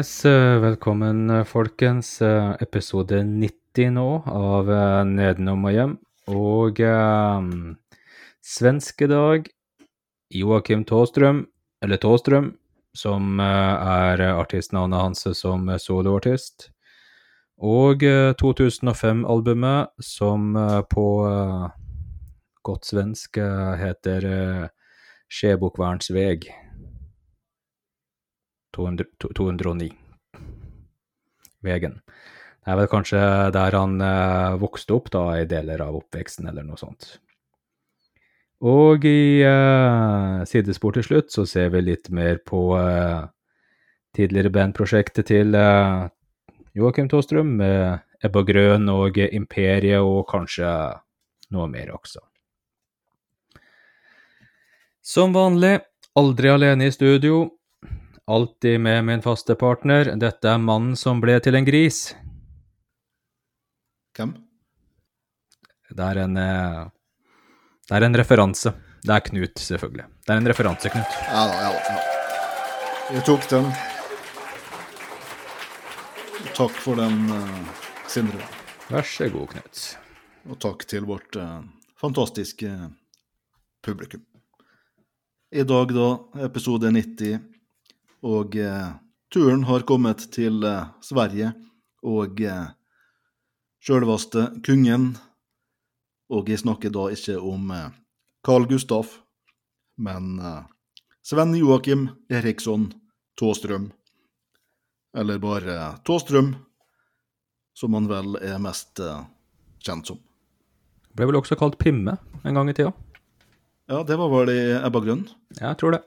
Yes, eh, velkommen eh, folkens. Eh, Episode 90 nå av Nedenom og hjem. Og eh, svenskedag. Joakim Tåstrøm, eller Tåstrøm, som er artistnavnet hans som soloartist. Og eh, 2005-albumet, som på godt svensk heter Skjebokverns veg. 200, 209. Vegen. Det er vel kanskje der han eh, vokste opp, da, i deler av oppveksten, eller noe sånt. Og i eh, sidespor til slutt så ser vi litt mer på eh, tidligere bandprosjektet til eh, Joakim Tåstrøm, med Ebba Grøn og Imperiet, og kanskje noe mer også. Som vanlig, aldri alene i studio. Alltid med min faste partner. Dette er mannen som ble til en gris. Hvem? Det er en eh, Det er en referanse. Det er Knut, selvfølgelig. Det er en referanse, Knut. Ja da, ja da. Jeg tok den. Takk for den, uh, Sindre. Vær så god, Knut. Og takk til vårt eh, fantastiske publikum. I dag, da, episode 90, og eh, turen har kommet til eh, Sverige og eh, sjølveste kongen. Og jeg snakker da ikke om eh, Carl Gustaf, men eh, Sven Joakim Eriksson Tåstrøm. Eller bare Tåstrøm, som han vel er mest eh, kjent som. Ble vel også kalt Pimme en gang i tida. Ja, det var vel i Ebba Grønn. Jeg tror det.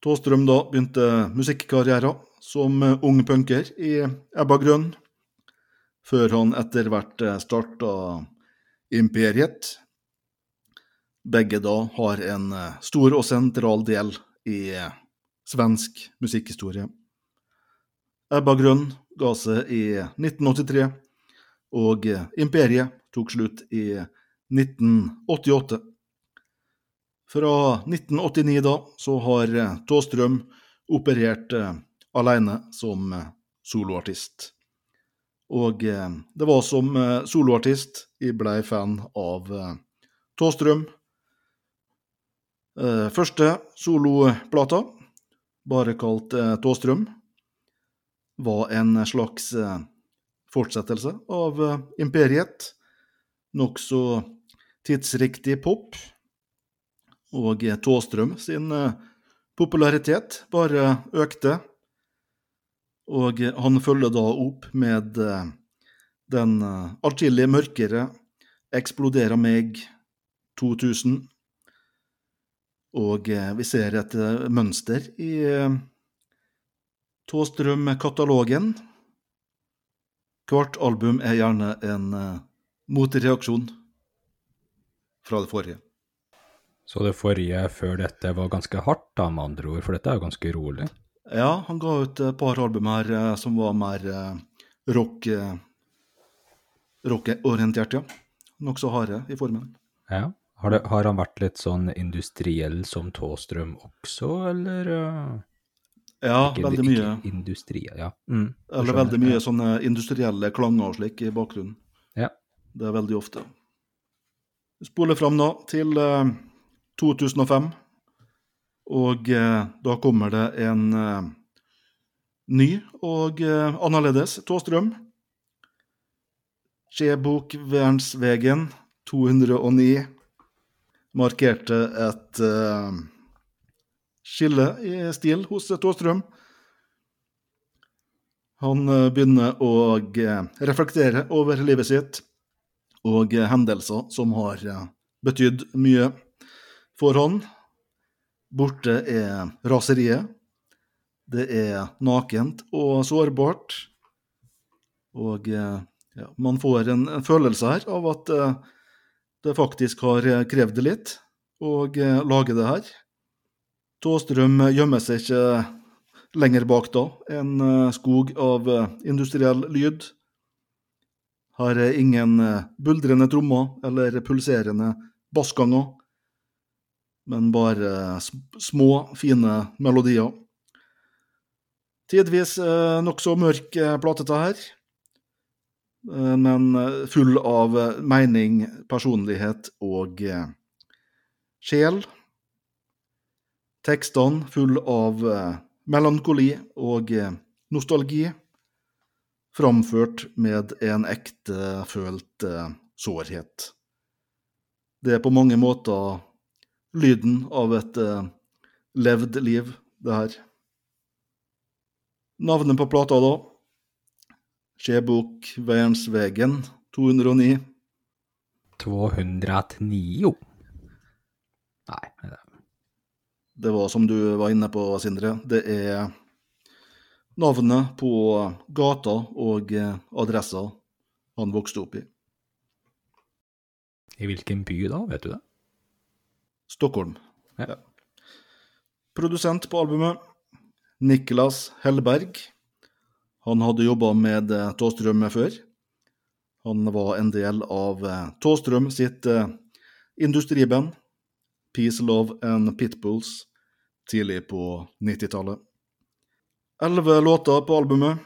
Tåstrøm da begynte musikkarrieren som eh, ung punker i Ebba Grønn, før han etter hvert starta Imperiet. Begge da har en eh, stor og sentral del i eh, svensk musikkhistorie. Ebba Grønn ga seg i 1983, og eh, Imperiet tok slutt i 1988. Fra 1989 da, så har eh, Tåstrøm operert eh, alene som eh, soloartist. Og eh, det var som eh, soloartist jeg ble fan av eh, Tåstrøm. Eh, første soloplata, bare kalt Tåstrøm, var en slags fortsettelse av Imperiet. Nokså tidsriktig pop. Og Tåstrøm sin eh, popularitet bare økte. Og han følger da opp med eh, den eh, atskillig mørkere Eksplodera meg 2000. Og vi ser et mønster i Tåstrøm-katalogen. Hvert album er gjerne en motreaksjon fra det forrige. Så det forrige før dette var ganske hardt, da, med andre ord, for dette er jo ganske rolig. Ja, han ga ut et par album her eh, som var mer eh, rock eh, rockorientert, ja. Nokså harde i formen. Ja. Har, det, har han vært litt sånn industriell som Tåstrøm også, eller? Ja, Ikke- veldig ikke mye. Industriell, ja. Mm, Eller veldig mye sånne industrielle klanger og slik i bakgrunnen. Ja. Det er veldig ofte. Vi spoler fram nå til eh, 2005, og eh, da kommer det en eh, ny og eh, annerledes Tåstrøm. Skjebokvernsvegen 209 markerte et skille i stil hos Tåstrøm. Han begynner å reflektere over livet sitt og hendelser som har betydd mye for han. Borte er raseriet. Det er nakent og sårbart. Og eh, ja, man får en, en følelse her av at eh, det faktisk har eh, krevd det litt å eh, lage det her. Tåstrøm gjemmer seg ikke lenger bak da en eh, skog av industriell lyd. Er ingen buldrende trommer eller pulserende bassganger, men bare små, fine melodier. Tidvis eh, nokså mørk eh, plate, dette her. Eh, men full av mening, personlighet og sjel. Tekstene full av melankoli og nostalgi, framført med en ektefølt følt sårhet. Det er på mange måter lyden av et eh, levd liv, det her. Navnet på plata, da? Skjebok Vernsvegen 209. 209. Nei, det var som du var inne på, Sindre. Det er navnet på gata og eh, adressa han vokste opp i. i hvilken by da, vet du det? Stockholm. Ja. Produsent på albumet Niklas Hellberg. Han hadde jobba med eh, Tåstrøm før. Han var en del av eh, Tåstrøm sitt eh, industriband Peace, Love and Pitbulls tidlig på 90-tallet. Elleve låter på albumet.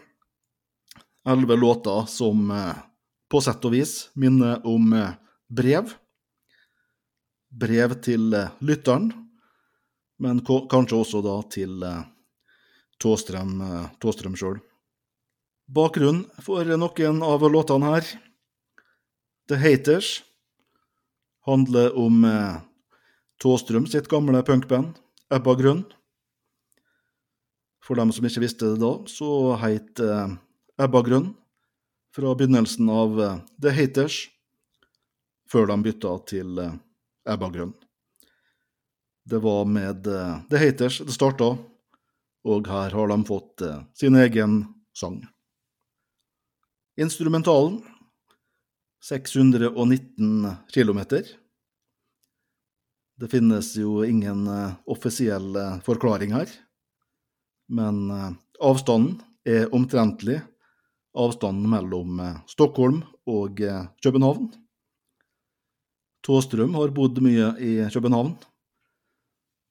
Elleve låter som på sett og vis minner om brev. Brev til eh, lytteren, men kanskje også da til eh, Tåstrøm, eh, Tåstrøm sjøl. Bakgrunnen for noen av låtene her The Haters handler om Tåstrøm sitt gamle punkband Ebba Grønn. For dem som ikke visste det da, så het Ebba Grønn fra begynnelsen av The Haters, før de bytta til eh, Ebba Grønn. Det var med eh, The Haters det starta, og her har de fått eh, sin egen sang. Instrumentalen 619 kilometer. Det finnes jo ingen eh, offisiell eh, forklaring her, men eh, avstanden er omtrentlig avstanden mellom eh, Stockholm og eh, København. Tåstrøm har bodd mye i København,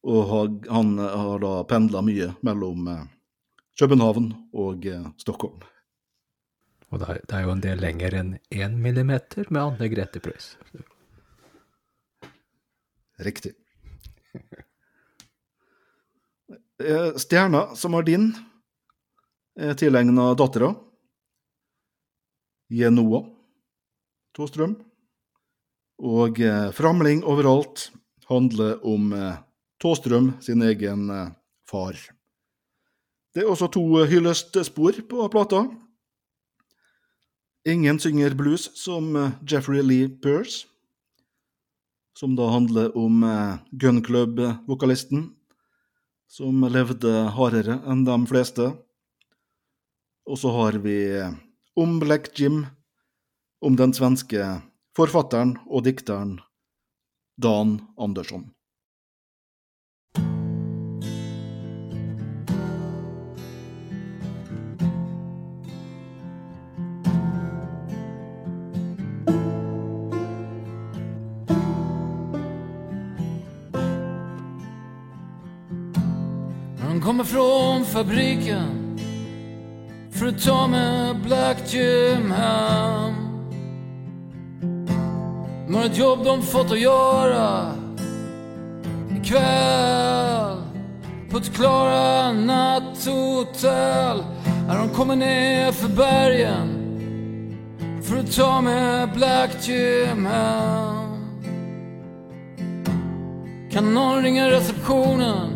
og har, han har da pendla mye mellom eh, København og eh, Stockholm. Og det er, det er jo en del lenger enn én millimeter med Anne Grete Preus. Riktig. Eh, Stjerna som har din, er tilegna dattera. Genoa Tåstrøm. Og eh, Framling overalt handler om eh, Tåstrøm sin egen eh, far. Det er også to hyllestspor på plata. Ingen synger blues som Jeffrey Lee Pearce som da handler om Gun Club-vokalisten, som levde hardere enn de fleste. Og så har vi om Black Jim, om den svenske forfatteren og dikteren Dan Andersson. Kommer från fabriken för att ta med Black Jim hem. De har ett jobb de fått att göra ikväll på ett Klara natthotell. När de kommer ner för bergen för att ta med Black Jim hem. Kan någon ringa receptionen?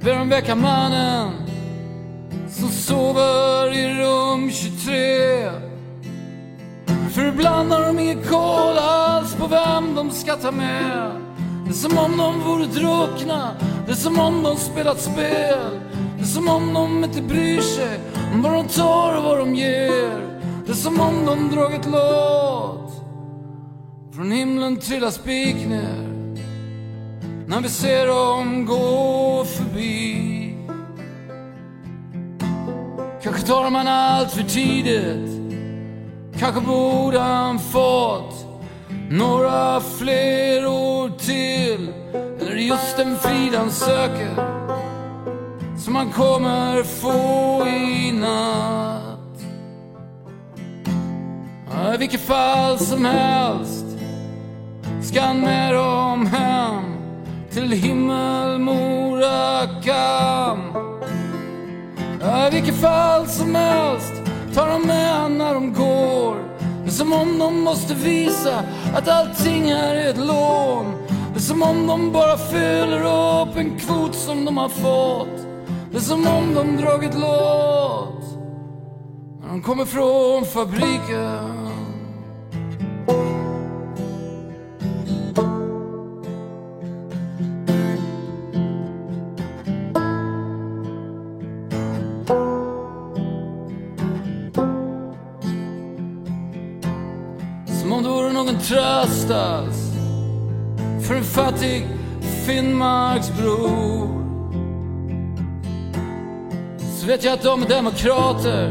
Ber dem väcka mannen som sover i rum 23. För ibland har de ingen koll alls på vem de ska ta med. Det är som om de vore druckna, det är som om de spelat spel. Det är som om de inte bryr sig om vad de tar och vad de ger. Det är som om de dragit låt. Från himlen trillar spik ner när vi ser dem gå förbi. Kanske tar man allt för tidigt. Kanske borde han fått några fler år till. Eller just den frid han söker som han kommer få i natt. I vilket fall som helst ska han med dem hem till himmelmorakam. I vilket fall som helst tar de med när de går. Det är som om de måste visa att allting här är ett lån. Det är som om de bara fyller upp en kvot som de har fått. Det är som om de dragit låt när de kommer från fabriken. Tröst för en fattig Finnmarksbror. Så vet jag att de är demokrater.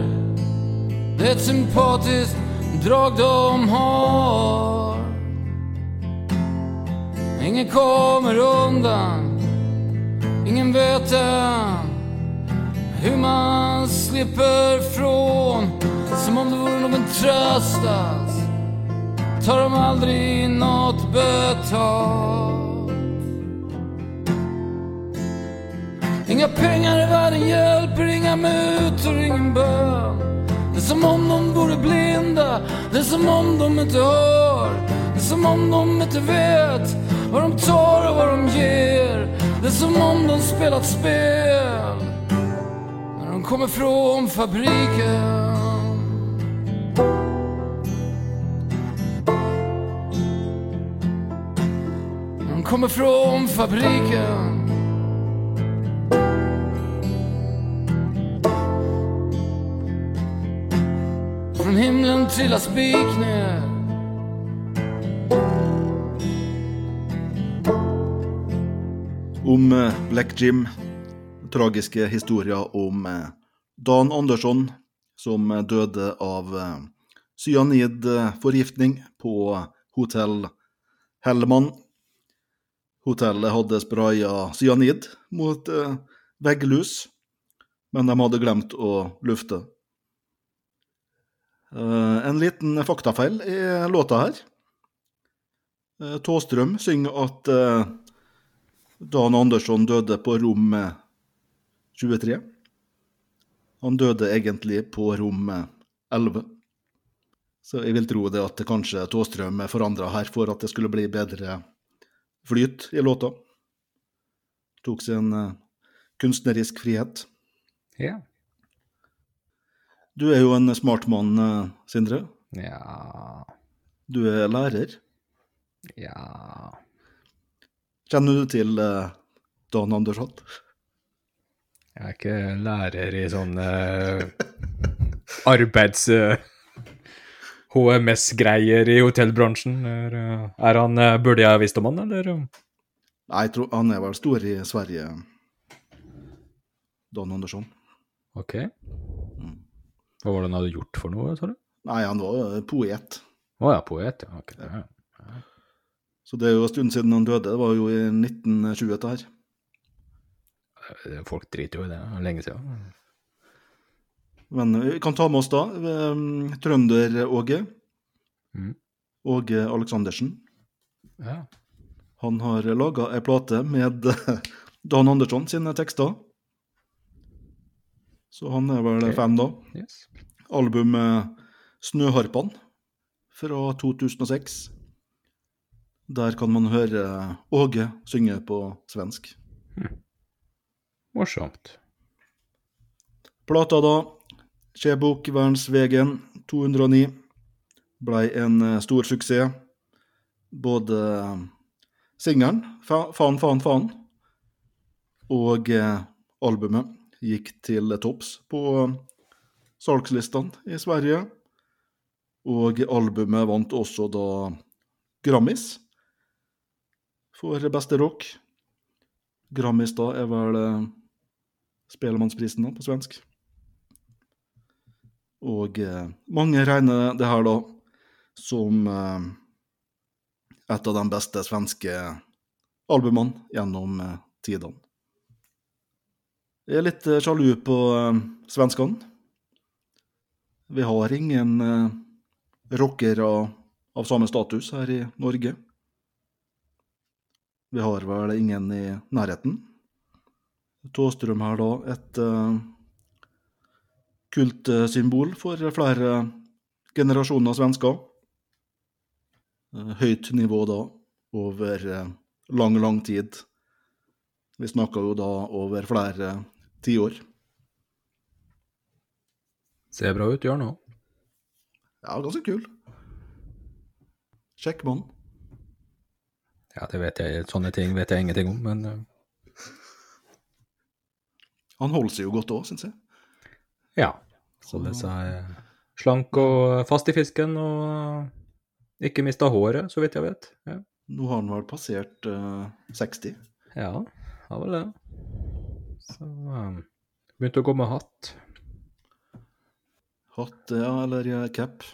Det är ett sympatiskt drag de har. Ingen kommer undan. Ingen vet än hur man slipper från. Som om det vore någon tröst tar de aldrig något betalt. Inga pengar i världen hjälper, inga mutor, ingen bön. Det är som om de vore blinda, det är som om de inte hör. Det är som om de inte vet vad de tar och vad de ger. Det är som om de spelat spel när de kommer från fabriken. Kommer från fabriken. Från himlen trillar spik ner. Om eh, Black Jim, tragiske historier om eh, Dan Andersson som døde av eh, cyanidforgiftning på hotell Hellemann. Hotellet hadde spraya cyanid mot eh, vegglus, men de hadde glemt å lufte. Eh, en liten faktafeil i låta her. Eh, Tåstrøm synger at eh, Dan Andersson døde på rom eh, 23. Han døde egentlig på rom eh, 11. Så jeg vil tro det at kanskje Tåstrøm forandra her for at det skulle bli bedre flyt i låta. Tok seg en eh, kunstnerisk frihet. Ja. Du er jo en smart mann, eh, Sindre. Ja Du er lærer. Ja Kjenner du til uh, Dan Andersson? Jeg er ikke lærer i sånn uh, arbeids... eh, HMS-greier i hotellbransjen. Er, eh, er han eh, Burde jeg visst om han, eller? Nei, jeg tror han er vel stor i Sverige. Dan Andersson. Ok. Hva var det han hadde gjort for noe, sa du? Nei, han var eh, poet. Å ja, poet, ja. ok. ja. Så det er jo en stund siden han døde. Det var jo i 1920, dette her. Folk driter jo i det. Lenge siden. Men vi kan ta med oss da eh, Trønder-Åge. Mhm. Åge Aleksandersen. Ja. Han har laga ei plate med Dan Andersson sine tekster. Så han er vel okay. fem, da. Yes. Albumet Snøharpan fra 2006. Der kan man høre Åge synge på svensk. Morsomt. Plata da, Skjebokvernsvegen 209, blei en eh, stor suksess. Både singelen, Faen, faen, faen, og eh, albumet gikk til topps på salgslistene i Sverige. Og albumet vant også da Grammis for beste rock. Grammis da er vel Spelemannsprisen på svensk. Og eh, mange regner det her da som eh, et av de beste svenske albumene gjennom eh, tidene. Jeg er litt sjalu på svenskene. Vi har ingen rockere av samme status her i Norge. Vi har vel ingen i nærheten. Tåstrøm her, da et kultsymbol for flere generasjoner svensker. Uh, høyt nivå da, over uh, lang, lang tid. Vi snakker jo da over flere tiår. Ser bra ut, gjør nå. Ja, ganske kul. Sjekk mann. Ja, det vet jeg. Sånne ting vet jeg ingenting om, men uh, Han holder seg jo godt òg, syns jeg. Ja. Holder seg slank og fast i fisken og ikke mista håret, så vidt jeg vet. Ja, Nå har han vel passert uh, 60. ja har vel det. Så um, begynte å gå med hatt. Hatt, ja, eller ja, cap.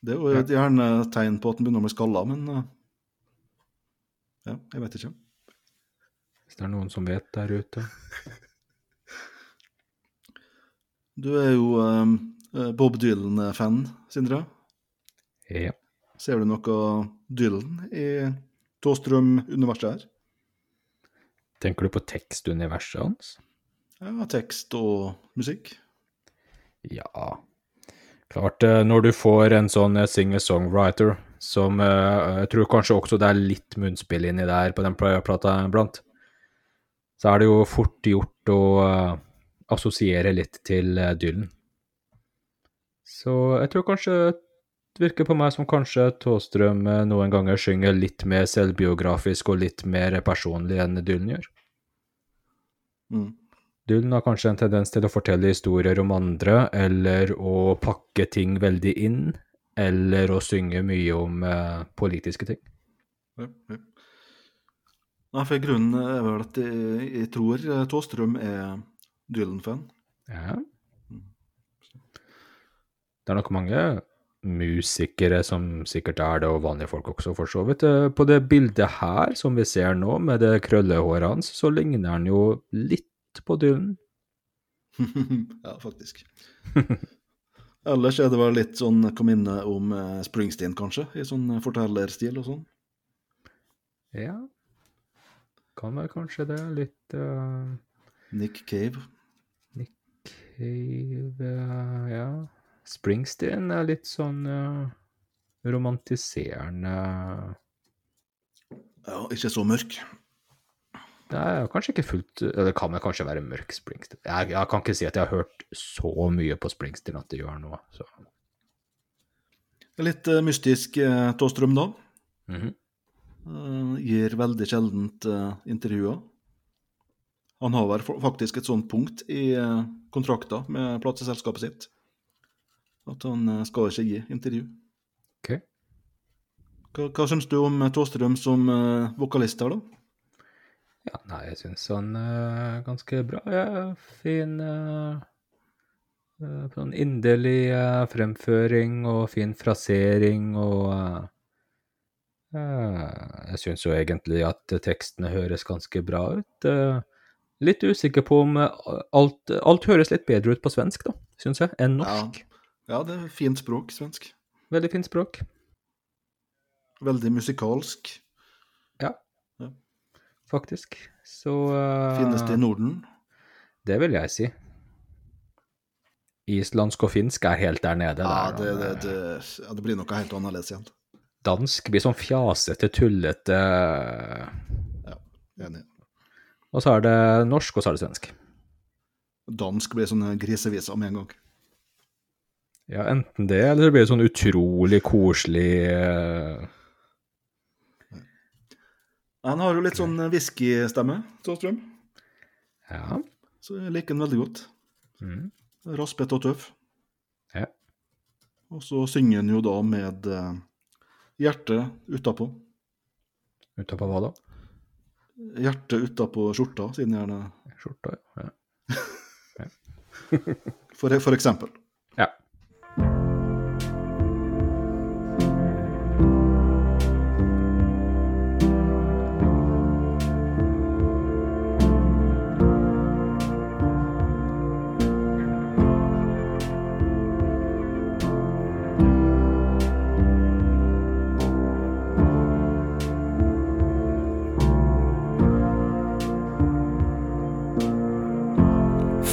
Det er jo et gjerne tegn på at han begynner å bli skalla, men uh, Ja, jeg vet ikke. Hvis det er noen som vet der ute. Du er jo um, Bob Dylan-fan, Sindre. Ja. Ser du noe Dylan i Tåstrøm-universet her? Tenker du på tekstuniverset hans? Ja, tekst og musikk. Ja. Klart, eh, når du får en sånn eh, singer-songwriter som Jeg tror kanskje også det er litt munnspill inni der på den pla- plata iblant, så er det jo fort gjort å eh, assosiere litt til eh, Dylan. Så jeg tror kanskje det virker på meg som kanskje Tåstrøm eh, noen ganger synger litt mer selvbiografisk og litt mer personlig enn Dylan gjør. Mm. Dylan har kanskje en tendens til å fortelle historier om andre, eller å pakke ting veldig inn, eller å synge mye om eh, politiske ting. Ja, ja. Nei, for grunnen er vel at jeg, jeg tror eh, Tåstrøm er Dylan-fan. Ja. Det er nok mange musikere som sikkert er det, og vanlige folk også, for så vidt. Eh, På det bildet her som vi ser nå, med det krøllehåret hans, så ligner han jo litt på Dylan. ja, faktisk. Ellers er det vel litt sånn kom inne om eh, Springsteen, kanskje? I sånn eh, fortellerstil og sånn. Ja. Kan være kanskje det. Litt uh, Nick Cave. Cave eh, Ja. Springsteen er litt sånn uh, romantiserende Ja, ikke så mørk. Det er kanskje ikke fullt Eller kan det kanskje være mørk Springsteen. Jeg, jeg kan ikke si at jeg har hørt så mye på Springsteen at det gjør noe. Så. Litt uh, mystisk uh, Tåstrøm, da. -hmm. uh, gir veldig sjeldent intervjuer. Han har vel faktisk et sånt punkt i uh, kontrakta med plateselskapet sitt. At han eh, skal ikke gi intervju. Ok. Hva, hva syns du om eh, Tåstrøm som uh, vokalist her, da? Ja, nei, jeg syns han er ganske bra. Ja, fin uh, eh, Sånn inderlig eh, fremføring og fin frasering og eh, eh, Jeg syns jo egentlig at tekstene høres ganske bra ut. Eh, litt usikker på om eh, alt, alt høres litt bedre ut på svensk, da, syns jeg, enn norsk. Ja, det er fint språk, svensk. Veldig fint språk. Veldig musikalsk. Ja, Ja. faktisk. Så uh, Finnes det i Norden? Det vil jeg si. Islandsk og finsk er helt der nede. Ja, der, det, det, det, ja, det blir noe helt annerledes igjen. Dansk blir sånn fjasete, tullete Ja, Enig. Og så er det norsk, og så er det svensk. Dansk blir sånn griseviser med en gang. Ja, enten det, eller så blir det sånn utrolig koselig uh... Han har jo litt sånn whiskystemme, Tåstrøm. Ja. Så jeg liker den veldig godt. Mm. Raspete og tøff. Ja. Og så synger han jo da med eh, hjertet utapå. Utapå hva da? Hjertet utapå skjorta, siden gjerne Skjorta, ja. for, for eksempel.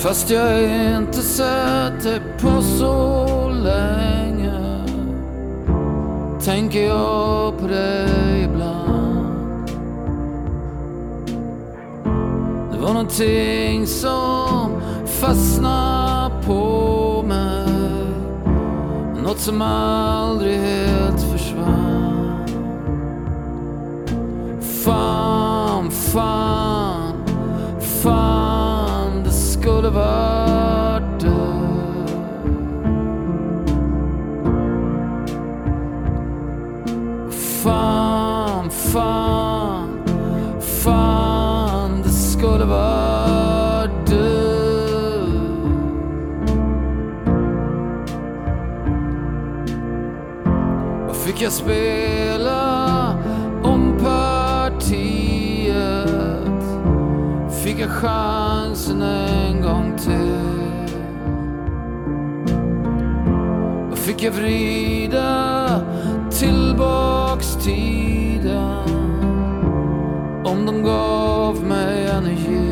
Fast jag inte sett dig på så länge Tänker jag på dig ibland Det var någonting som fastnade på mig Något som aldrig helt försvann Fan, fan, skulle varit Faen, fan, fan Det skulle vært du Och fikk jeg spela om partiet? Fikk jeg chansen Och jeg jag vrida tillbaks tiden. Om de gav meg energi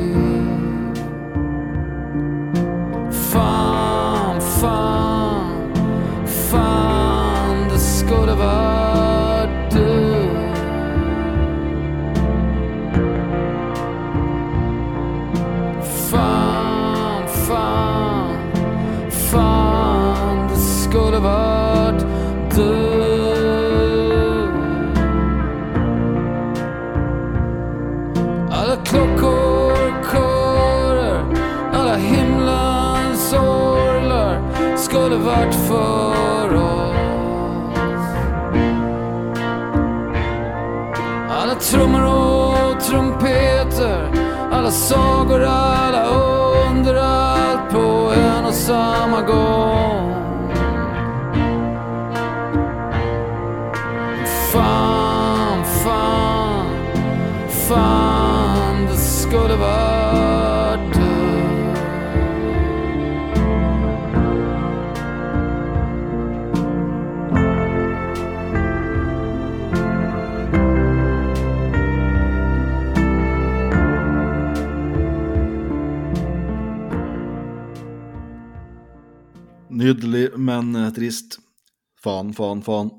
Faen, faen, faen.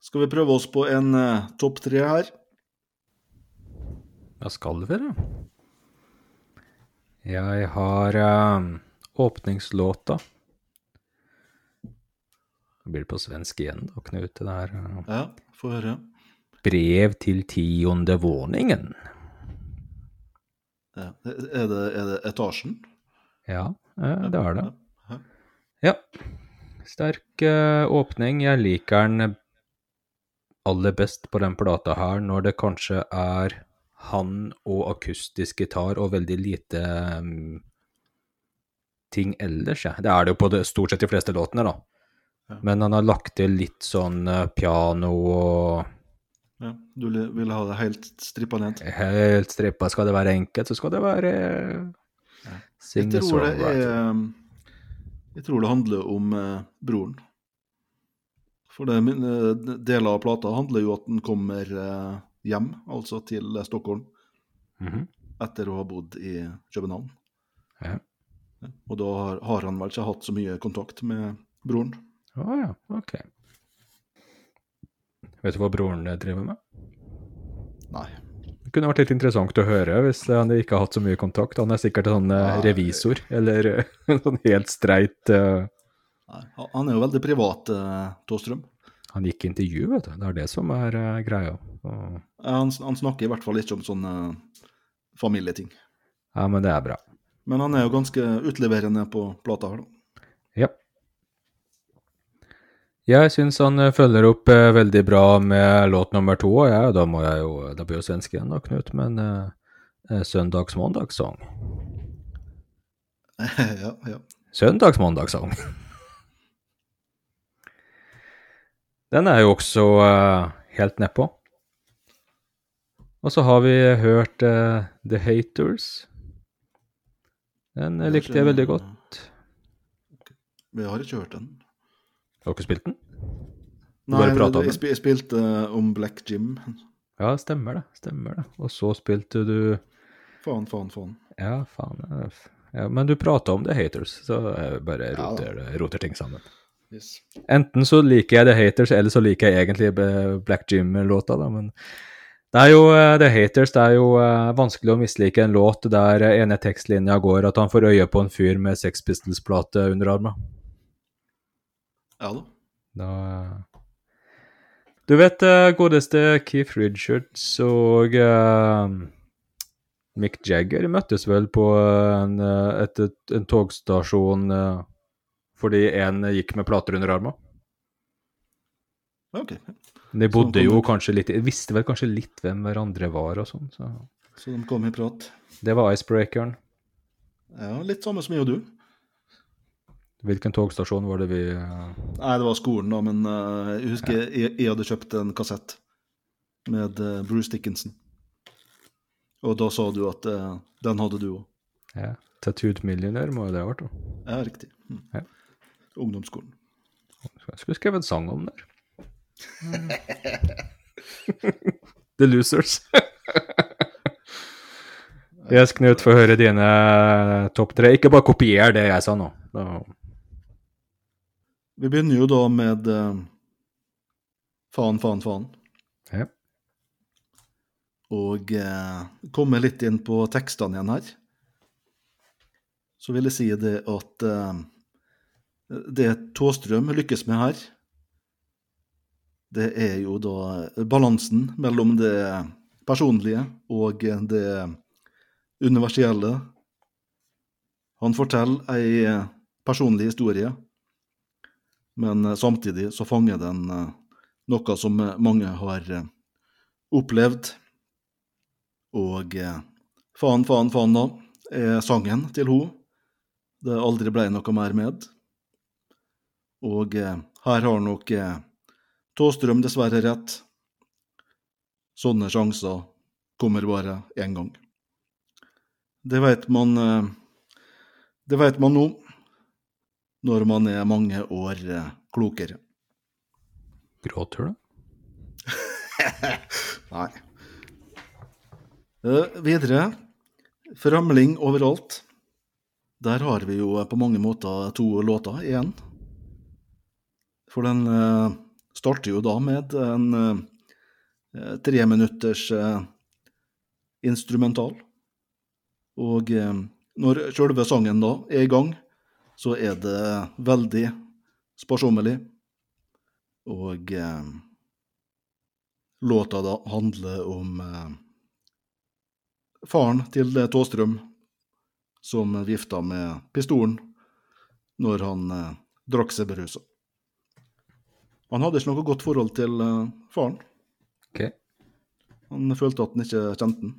Skal vi prøve oss på en uh, topp tre her? Ja, skal vi det? Jeg har uh, åpningslåta. Det blir på svensk igjen, da, Knut. Det der eh, Ja, få høre. Brev til tionde våningen. Ja. Er, det, er det etasjen? Ja, det er det. Ja. Ja. Sterk eh, åpning. Jeg liker den aller best på den plata her, når det kanskje er han og akustisk gitar og veldig lite um, ting ellers. Ja. Det er det jo på det, stort sett de fleste låtene, da. Ja. Men han har lagt til litt sånn uh, piano og Ja. Du vil ha det helt strippa ned? helt strippa. Skal det være enkelt, så skal det være Jeg singer tror det er. Jeg tror det handler om eh, broren. For det, eh, deler av plata handler jo at den kommer eh, hjem, altså til eh, Stockholm, -hmm. etter å ha bodd i København. Ja. Og da har, har han vel ikke hatt så mye kontakt med broren. Å ja, ok. Vet du hva broren driver med? Nei. Det kunne vært litt interessant å høre hvis han ikke har hatt så mye kontakt. Han er sikkert sånn revisor, eller eh, sånn helt streit uh... Han- er jo veldig privat, uh, Tåstrøm. Han gikk intervju, vet du. Det er det som er uh, greia. Og, Han, han snakker i hvert fall ikke om sånne familieting. ja, men det er bra. Men han er jo ganske utleverende på plata her, da. Ja. Jeg syns han eh, følger opp eh, veldig bra med låt nummer to, og jeg, da må jeg jo Da blir jo svensk igjen, da, Knut, men eh, eh, søndags-mandagssang. ja, ja. Søndags-mandagssang. Den er jo også eh, helt nedpå. Og så har vi hørt eh, The Haters. Den eh, likte jeg veldig godt. Vi har ikke hørt den. Har du ikke spilt den? Nei, bare pratet om jeg, jeg spilte uh, om Black Jim. Ja, stemmer det. Stemmer det. Og så spilte du Faen, faen, faen. Ja, faen. Ja, men du prater om The Haters, så jeg bare Ja roter, roter ting sammen. Yes. Enten så liker jeg The Haters, eller så liker jeg egentlig eh, Black Jim-låta, da, men det er jo eh, The Haters, det er jo vanskelig å mislike en låt der ene tekstlinja går at han får øye på en fyr med Sex Pistols-plate under armen. Ja da. Da Du vet eh, godeste Keith Richards og uh, Mick Jagger møttes vel på en, eh, et, et, en togstasjon uh, fordi en gikk med plater under armen. Ok. De bodde jo kanskje litt Visste vel kanskje litt hvem hverandre var og sånn, så Så de kom i prat. Det var icebreakeren. Ja, litt samme som jeg og du. Hvilken togstasjon var det vi eh, Nei, det var skolen, da, men uh, jeg husker jeg, jeg hadde kjøpt en kassett med uh, Bruce Dickinson. Og da sa du at uh, den hadde du òg. ja, Tattooed Millionaire må jo det ha vært. da. Ja, riktig. Mm. Ja. Ungdomsskolen. Jeg skulle skrevet en sang om det. The Losers. Yes, Knut, få høre dine topp tre. Ikke bare kopier det jeg sa nå. Da, Vi begynner jo da med eh, Faen, faen, faen. ja. Og eh, kommer litt inn på tekstene igjen her. Så vil jeg si det at eh, det Tåstrøm lykkes med her, det er jo da balansen mellom det personlige og det universelle. Han forteller ei personlig historie, men eh, samtidig så fanger den eh, noe som eh, mange har opplevd. Og faen, faen, faen da, er sangen til ho. Det aldri ble noe mer med. Og her har nok Tåstrøm dessverre rett. Sånne sjanser kommer bare én gang. Det veit man Det vet man nå, når man er mange år eh, klokere. Gråter du? Nei. Uh, videre. Forhamling overalt. Der har vi jo på mange måter to låter igjen. For den uh, starter jo da med en uh, treminutters uh, instrumental. Og når sjølve sangen da er i gang, så er det veldig sparsommelig. Og eh, låta da handler om eh, faren til Tåstrøm, som vifta med pistolen når han eh, drakk seg berusa. Han hadde ikke noe godt forhold til eh, faren. Okay. Han følte at han ikke kjente den.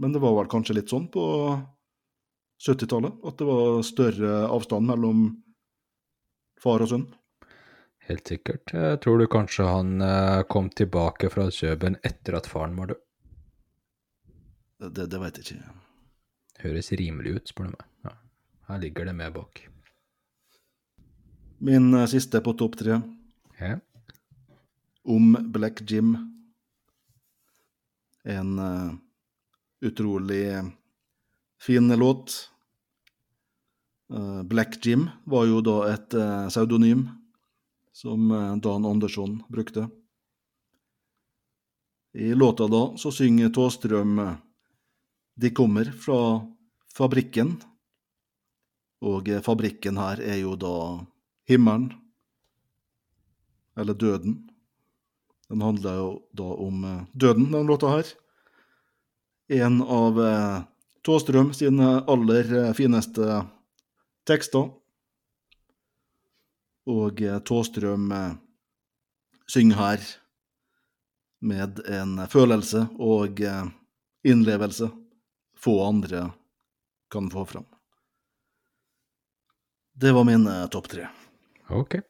Men det var vel kanskje litt sånn på 70-tallet, at det var større avstand mellom far og sønn. Helt sikkert. Jeg tror du kanskje han eh, kom tilbake fra Kjøben etter at faren var død. Det, det veit jeg ikke. Høres rimelig ut, spør du meg. Ja. Her ligger det med bak. Min eh, siste på topp tre, Ja. om Black Jim. En eh, utrolig fin låt. Eh, Black Jim var jo da et eh, pseudonym som eh, Dan Andersson brukte. I låta da så synger Tåstrøm De kommer fra fabrikken, og fabrikken her er jo da himmelen, eller døden. Den handler jo da om døden, den låta her. En av Tåstrøm sine aller eh, fineste tekster. Og eh, Tåstrøm eh, synger her med en følelse og innlevelse få andre kan få fram. Det var min topp tre. Ok.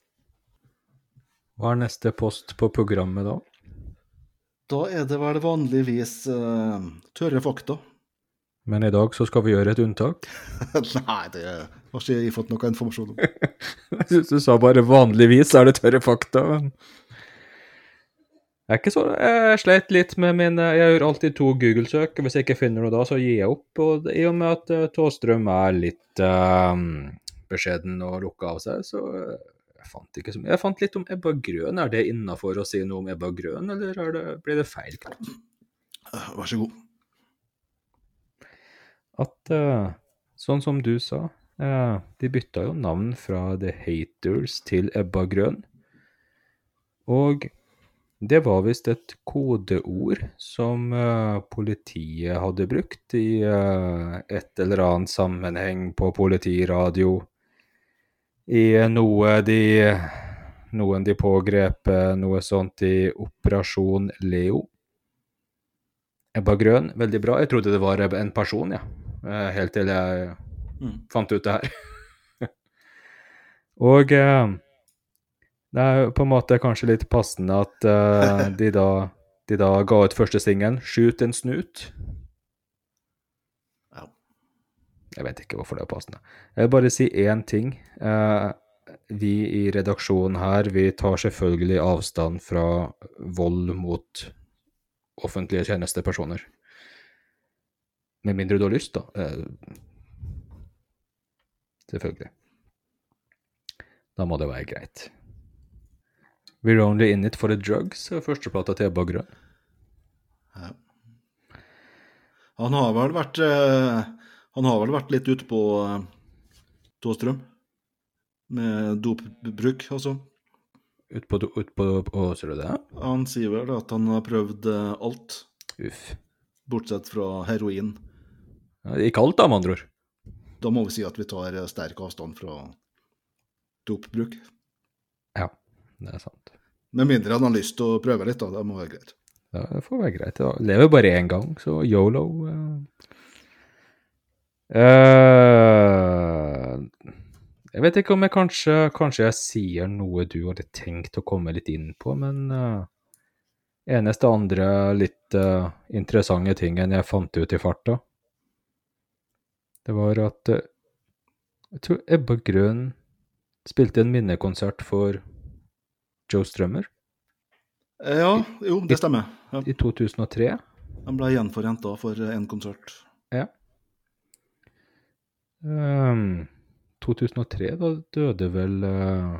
Hva er neste post på programmet da? Da er det vel vanligvis uh, tørre fakta. Men i dag så skal vi gjøre et unntak. Nei, det har ikke jeg fått noe informasjon om. Jeg syns du sa bare 'vanligvis er det tørre fakta'. men- Jeg er ikke så, jeg sleit litt med min Jeg gjør alltid to Google-søk. Hvis jeg ikke finner noe da, så gir jeg opp. Og I og med at uh, Tåstrøm er litt uh, beskjeden og lukka av seg, så uh, jeg fant ikke så mye. Jeg fant litt om Ebba Grøn. Er det innafor å si noe om Ebba Grøn, eller er det, blir det feil? Eh, Vær så god. At uh, sånn som du sa, uh, de bytta jo navn fra The Haters til Ebba Grøn. Og det var visst et kodeord som uh, politiet hadde brukt i et eller annet sammenheng på politiradio. I noe de Noen de pågrep, noe sånt i Operasjon Leo. Ebba Grøn, veldig bra. Jeg trodde det var en person, ja. Uh, helt til jeg Mm. fant ut det her. Og uh, det er på en måte kanskje litt passende at eh, de, da, de da ga ut første singelen, 'Shoot en snut'. Ja. Jeg vet ikke hvorfor det er passende. Jeg vil bare si én ting. Eh, vi i redaksjonen her, vi tar selvfølgelig avstand fra vold mot offentlige tjenestepersoner. Med mindre du har lyst, da. Eh, selvfølgelig. Da må det være greit. We're Only In It For The Drugs er førsteplata til Ebba Grønn. Ja. Han har vel vært eh, Han har vel vært litt ute på eh, Tåstrøm med dopbruk, altså. Ut på, ut på Å, ser du det? Han sier vel at han har prøvd alt, Uff. bortsett fra heroin. Ikke alt, da, med andre ord. Da må vi si at vi tar eh, sterk avstand fra dopbruk. Ja, det er sant. Med mindre han har lyst til å prøve litt, da. Det må være greit. Ja, Det får være greit. Da. Lever bare én gang, så yolo. Uh, jeg vet ikke om jeg kanskje Kanskje jeg sier noe du hadde tenkt å komme litt inn på, men uh, eneste andre litt uh, interessante tingen jeg fant ut i farta, det var at eh, jeg tror Ebba Grøn spilte en minnekonsert for Joe Strømmer Eh, Ja, jo, det stemmer. Ja. i 2003. Han ble gjenforent da for en konsert. Ehm, 2003, da døde vel uh,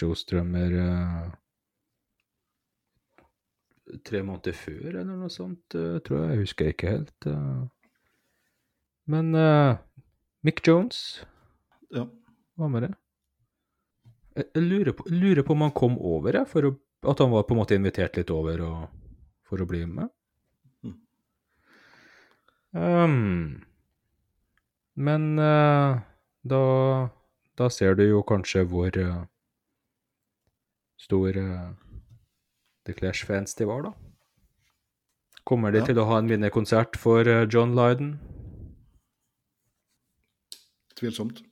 Joe Strømmer uh, tre måneder før, eller noe sånt, uh, tror jeg. Jeg husker ikke helt. eh. Men uh, Mick Jones Ja. hva med det. Jeg, jeg lurer, på, jeg lurer på om han kom over, jeg, for å, at han var på en måte invitert litt over og, for å bli med. Mm. Um, men uh, da, da ser du jo kanskje hvor uh, stor The Clash-fans de var, da. Kommer de Ja. til å ha en minnekonsert for John Lydon? Tvilsomt.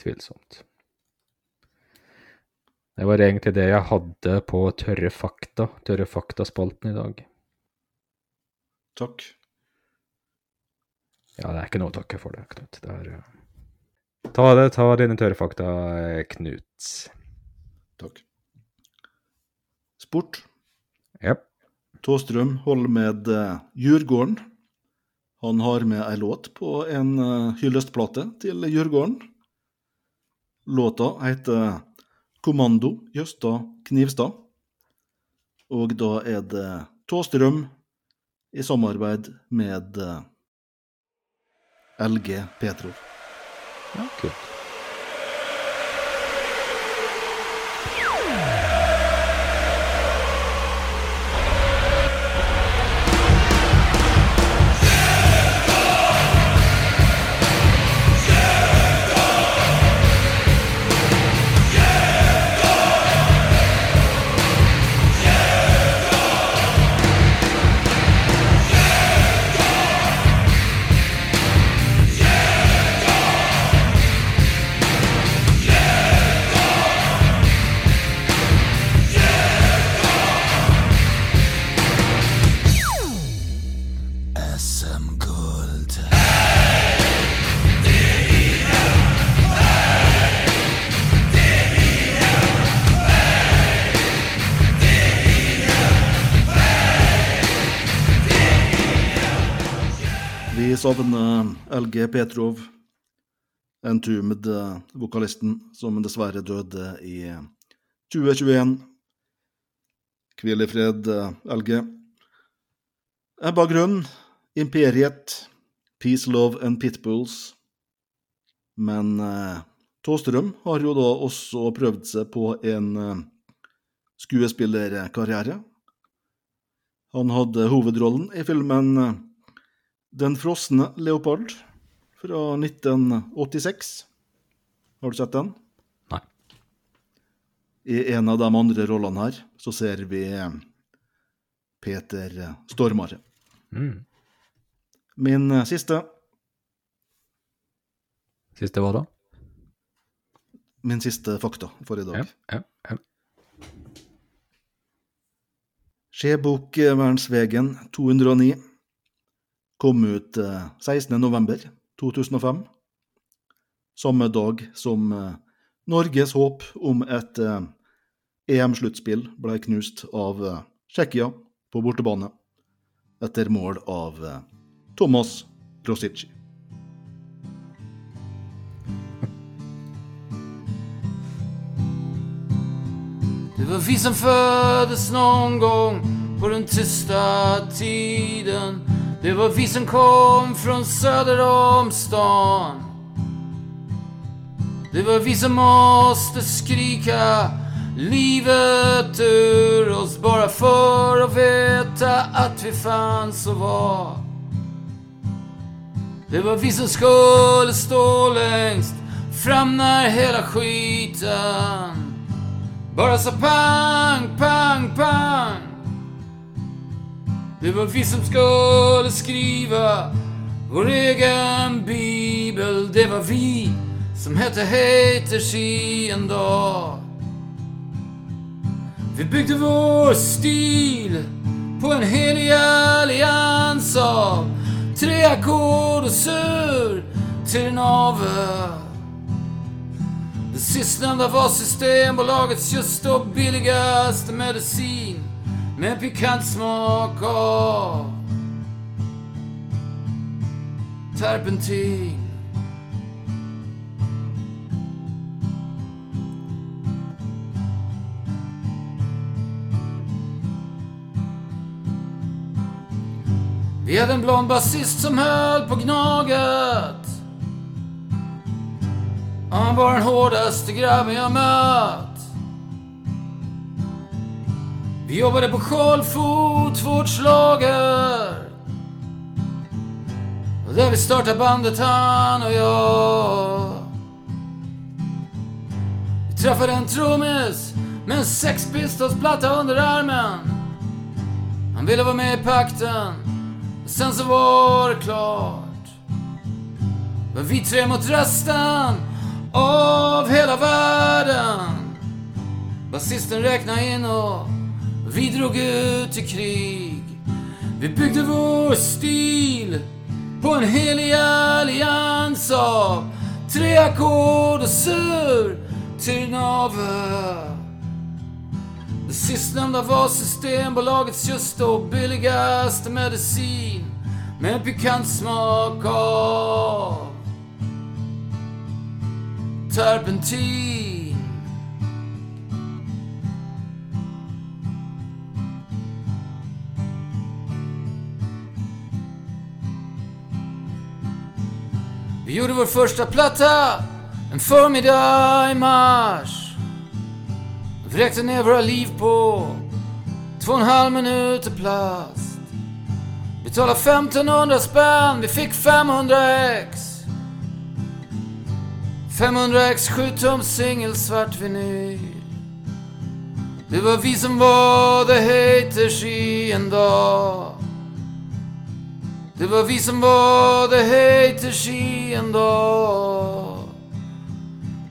Tvilsomt. Det var egentlig det jeg hadde på Tørre fakta, Tørre fakta-spalten i dag. Takk. Ja, det er ikke noe å takke for det, Knut. Det er, eh, ta det, ta dine tørre fakta, eh, Knut. Takk. Sport. Yep. Tåstrøm holder med eh, Djurgården. Han har med ei låt på en eh, hyllestplate til Djurgården. Låta heter Kommando Jøsta Knivstad. Og da er det Tåstrøm i samarbeid med eh, LG Petrov. Ja, kult. Vi savner LG Petrov, Entombed-vokalisten, som dessverre døde i 2021. Hvil i fred, LG. Ebba Grønn, Imperiet, Peace, Love and Pitbulls. Men eh, Tåstrøm har jo da også prøvd seg på en eh, skuespillerkarriere. Han hadde hovedrollen i filmen eh, Den frosne leopard fra 1986. Har du sett den? Nei. I en av de andre rollene her så ser vi Peter Stormare. Mm. Min siste Siste hva da? Min siste fakta for i dag. Ja, ja, ja. Skjebokvernsvegen 209 kom ut eh, 16.11.2005, samme dag som eh, Norges håp om et eh, EM-sluttspill ble knust av eh, Tsjekkia på bortebane, etter mål av eh, Thomas Rosici. Det var vi som föddes någon gång på den tysta tiden. Det var vi som kom från söder om stan. Det var vi som måste skrika livet ur oss bara för att veta att vi fanns och var. Det var vi som skulle stå längst fram när hela skiten bara sa pang, pang, pang. Det var vi som skulle skriva vår egen bibel. Det var vi som hette haters i en dag. Vi bygde vår stil på en helig allians av tre akkord og sur till navel. Det sistnämnda var Systembolagets just og billigaste medicin med pikant smak av terpentin. Vi hade en blond basist som höll på Gnaget. Han var den hårdaste grabben jag mött. Vi jobbade på Karlfot, vårt slager. Och där vi startade bandet han och jag. Vi träffade en trummis med en Sex under armen. Han ville vara med i pakten. men sen så var det klart. Men vi tre mot resten av hela världen. Basisten räknade in och vi drog ut i krig. Vi byggde vår stil på en helig allians av tre ackord och sur till navel. Det sistnämnda var Systembolagets just då billigaste medicin med en pikant smak av terpentin. Gjorde vår första platta en förmiddag i mars. Vräkte ner våra liv på två och en halv minuter plast. Betalade 1500 spänn, vi fick 500 ex. 500 x 7 tum singel svart vinyl. Det var vi som var the haters i en dag. Det var vi som var the haters i da.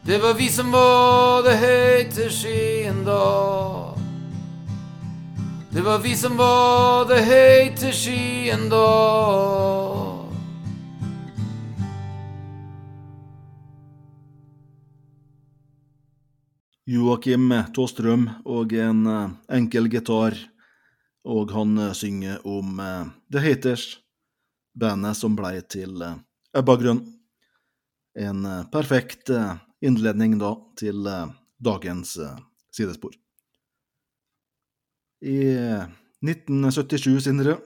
Det var vi som var the haters i da. Det var vi som var the haters i da. Joakim Tåstrøm og en eh, enkel gitar, og han eh, synger om det The Haters bandet som blei til eh, Ebba Grønn. En eh, perfekt eh, innledning da til dagens sidespor. I eh, 1977, Sindre,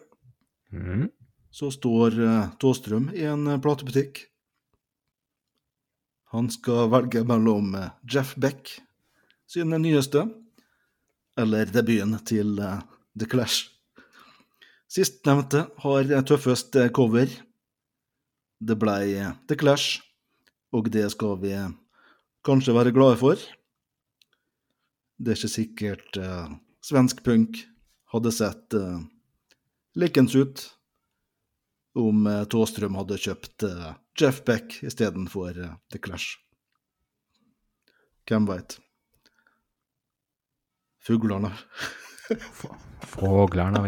mm. så står Tåstrøm i en platebutikk. Han skal velge mellom Jeff Beck sin nyeste, eller debuten til The Clash. Sistnevnte har tøffest eh, cover. Det ble eh, The Clash, og det skal vi eh, kanskje være glade for. Det er ikke sikkert eh, svensk punk hadde sett eh, likens ut om eh, Tåstrøm hadde kjøpt eh, Jeff Beck istedenfor eh, The Clash. Hvem veit? Fuglene. Fåglerne av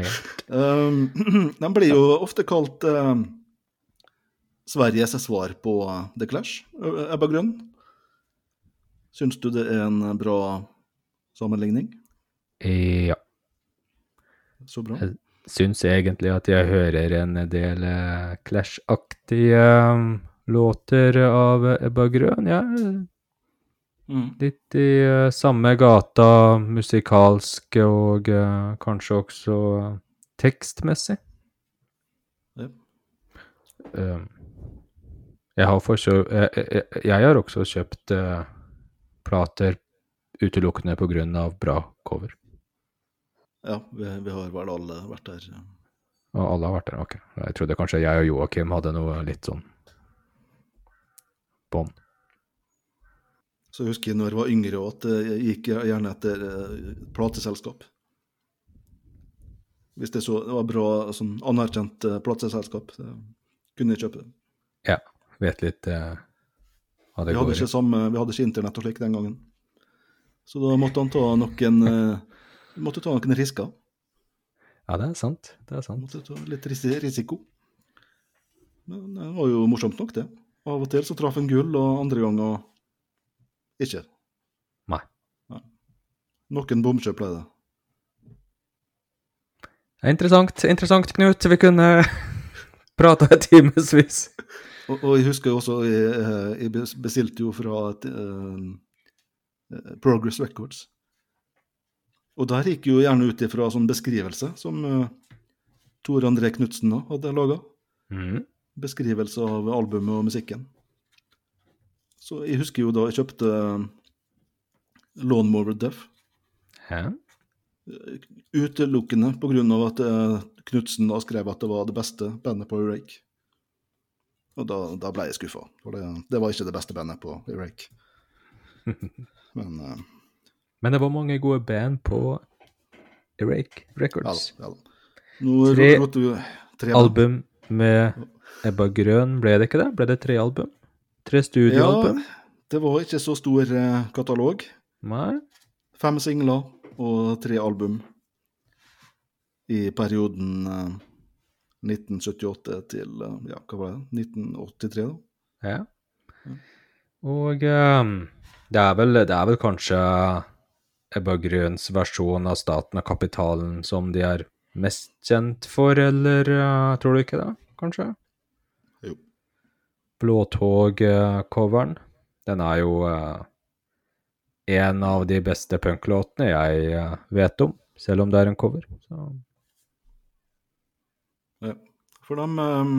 Um, de blir jo ofte kalt uh, Sveriges svar på eh, The Clash, Ebba Grønn. Syns du det er en bra sammenligning? Ja. Så bra. Jeg syns egentlig at jeg hører en del eh, Clash-aktige eh, låter av Ebba Grøn. Ja, Mm. litt i uh, samme gata musikalsk og uh, kanskje også uh, tekstmessig. Ja. Um, jeg har forsø jeg, jeg, jeg har også kjøpt eh, plater utelukkende på grunn av bra cover. Ja, vi, vi har vel alle vært der. Og alle har vært der, ok. Jeg trodde kanskje jeg og Joakim hadde noe litt sånn bånd. Så jeg husker når jeg var yngre at jeg gikk gjerne etter eh, plateselskap. Hvis det, så, det var bra, sånn anerkjent eh, plateselskap, kunne jeg kjøpe det. Ja, vet litt uh, hva det Vi går i. vi hadde ikke internett og slik den gangen. Så da måtte han ta noen eh, måtte ta noen risker. Ja, det er sant. Det er sant. Måtte ta litt risi risiko. Men det var jo morsomt nok, det. Av og til så traff en gull, og andre ganger ikke. Nei. Noen bomkjøp ble det. Er interessant, interessant, Knut. Vi kunne prata i timevis. Og, og jeg husker også, jeg, eh, jeg bestilte jo fra et, eh, eh, Progress Records. Og der gikk jo gjerne ut ifra sånn beskrivelse som uh, Tor André Knutsen hadde laga. Mm. Beskrivelse av albumet og musikken. Så jeg husker jo da jeg kjøpte eh, Lawnmower Deaf. Hæ? Utelukkende på grunn av at eh, Knutsen da skrev at det var det beste bandet på Erake. Og da, da ble jeg skuffa, for det, det var ikke det beste bandet på Erake. Men uh, Men det var mange gode band på Erake Records. Ja, Ja. Nå Tre tre. Album med Ebba Grøn, ble det ikke det? Ble det tre album? Tre studioalbum? Ja, det var ikke så stor eh, katalog. Nei? Fem singler og tre album i perioden eh, 1978 til eh, ja, hva var det, 1983. da. Ja. Og um, det, er vel, det er vel kanskje Ebba Grøns versjon av Staten og kapitalen som de er mest kjent for, eller uh, tror du ikke det? Kanskje? Jo. Blåtog-coveren. Den er jo eh, en av de beste punklåtene jeg eh, vet om, selv om det er en cover. Så. Ja. For de, eh,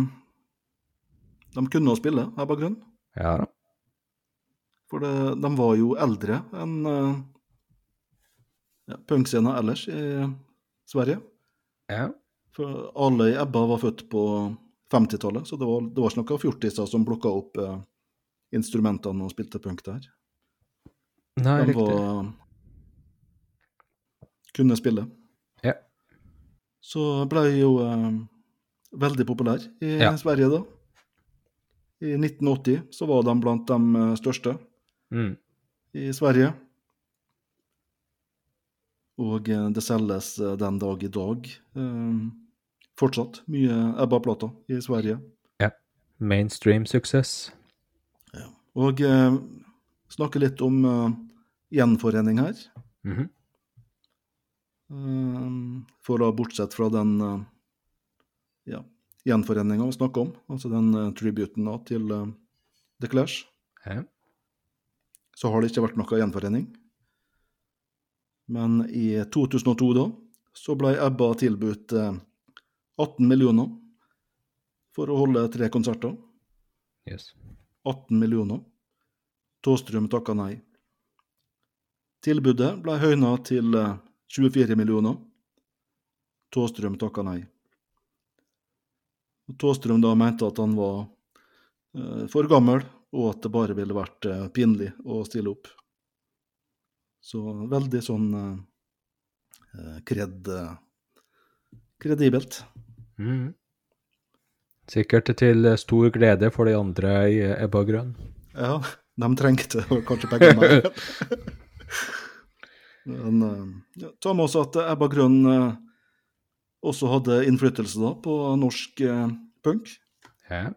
de kunne å spille, Ebba Grønn. Ja da. For det, de var jo eldre enn ja, punkscena ellers i Sverige. Ja. For alle i Ebba var født på 50-tallet, så det var, det var ikke noen fjortiser som plukka opp eh, instrumentene og spilte punk der. Nei, De riktig. var kunne spille. Ja. Så ble jo eh, veldig populær i Ja. Sverige da. I 1980 så var de blant de eh, største Mm. i Sverige. Og eh, det selges eh, den dag i dag eh, fortsatt mye Ebba-plater i Sverige. Ja. Mainstream suksess. Og eh, snakke litt om eh, gjenforening her. Mhm. Eh, For da bortsett fra den eh, ja, gjenforeninga vi snakker om, altså den eh, tributen da, til eh, The Clash, Ja. så har det ikke vært noe gjenforening. Men i 2002 da, så ble ABBA tilbudt eh, 18 millioner for å holde tre konserter. Yes. 18 millioner. Tåstrøm takka nei. Tilbudet ble høyna til eh, 24 millioner. Tåstrøm takka nei. Tåstrøm da mente at han var eh, for gammel, og at det bare ville vært eh, pinlig å stille opp. Så veldig sånn eh, eh, kred, eh, kredibelt. Mhm. Sikkert til stor glede for de andre i Ebba Grønn. Ja, de trengte kanskje begge meg. Men ta med oss at Ebba Grønn eh, også hadde innflytelse da på norsk eh, punk. Ja.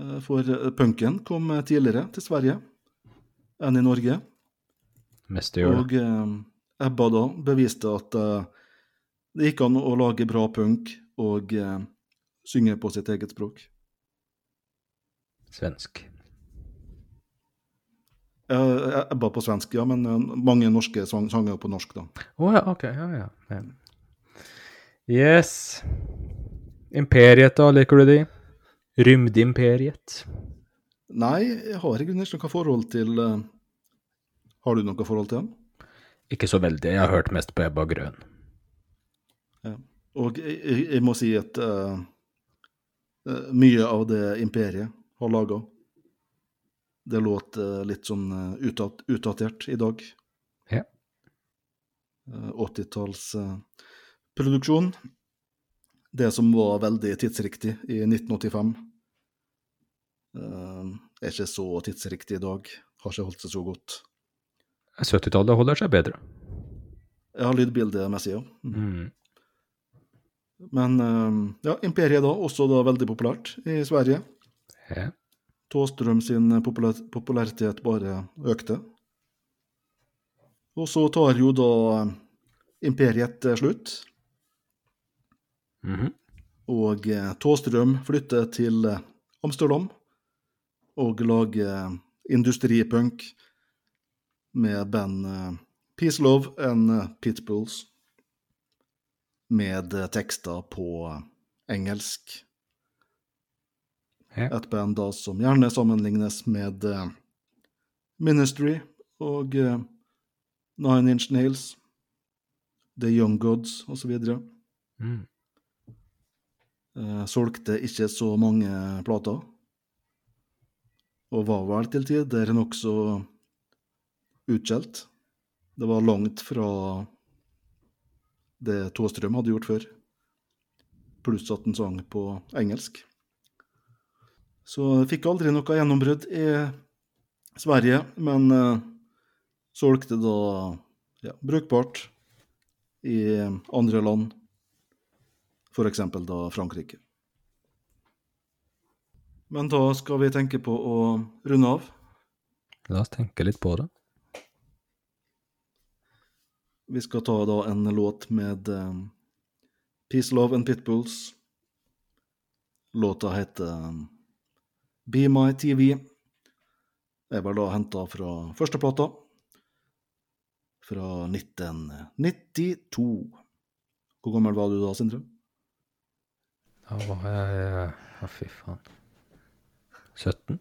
Eh, For punken kom tidligere til Sverige enn i Norge. Gjør det. Og eh, Ebba da beviste at det gikk an å lage bra punk og eh, synge på sitt eget språk. Svensk. Eh, Ebba på svensk, ja, men eh, mange norske sang sanger på norsk, da. Å ja, ok. Ja, ja. ja. Yes. Imperiet, da, liker du de? Rymdimperiet. Nei, jeg har i grunnen ikke noe forhold til uh, Har du noe forhold til dem? Ikke så veldig, jeg har hørt mest på Ebba Grønn. Og jeg, jeg, må si at eh, eh, mye av det imperiet har laga, det låt uh, litt sånn eh, utdat, utdatert i dag. Ja. Eh, 80-talls eh. Det som var veldig tidsriktig i 1985, eh, er ikke så tidsriktig i dag. Har ikke holdt seg så godt. 70-tallet holder seg bedre. Ja, lydbildemessig, ja. Mm. Men eh, ja, Imperiet da, også da veldig populært i Sverige. Ja. Tåstrøm sin populær popularitet bare økte. Og så tar jo da Imperiet slutt. slutt, -hmm. og eh, Tåstrøm flytter til eh, Amsterdam og lager industripunk med band eh, Peace Love and Pitbulls, med eh, tekster på eh, engelsk. Ja. Et band da som gjerne sammenlignes med eh, Ministry og Nine Inch Nails, The Young Gods osv. Mm. Solgte ikke så mange plater, og var vel til tider nokså utskjelt. Det var langt fra det Tåstrøm hadde gjort før, pluss at han sang på engelsk. Så fikk aldri noe gjennombrudd i Sverige, men eh, solgte da ja, brukbart i andre land, f.eks. da Frankrike. Men da skal vi tenke på å runde av. La oss tenke litt på det. Vi skal ta da en låt med um, Peace, Love and Pitbulls. Låta heter um, Be My TV. Er vel da henta fra førsteplata, fra 1992. Hvor gammel var du da, Sindre? Da var jeg Å, fy faen. 17?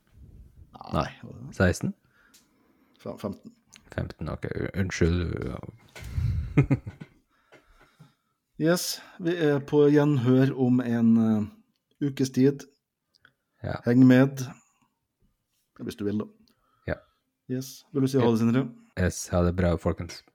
Nei. 16? 15. 15, ok. Unnskyld. Yes, vi er på gjenhør om en uh, ukes tid. Ja. Heng med. Hvis du vil, da. Ja. Yes. Vil du si ha det, Sindre? Yes, ha det bra, folkens.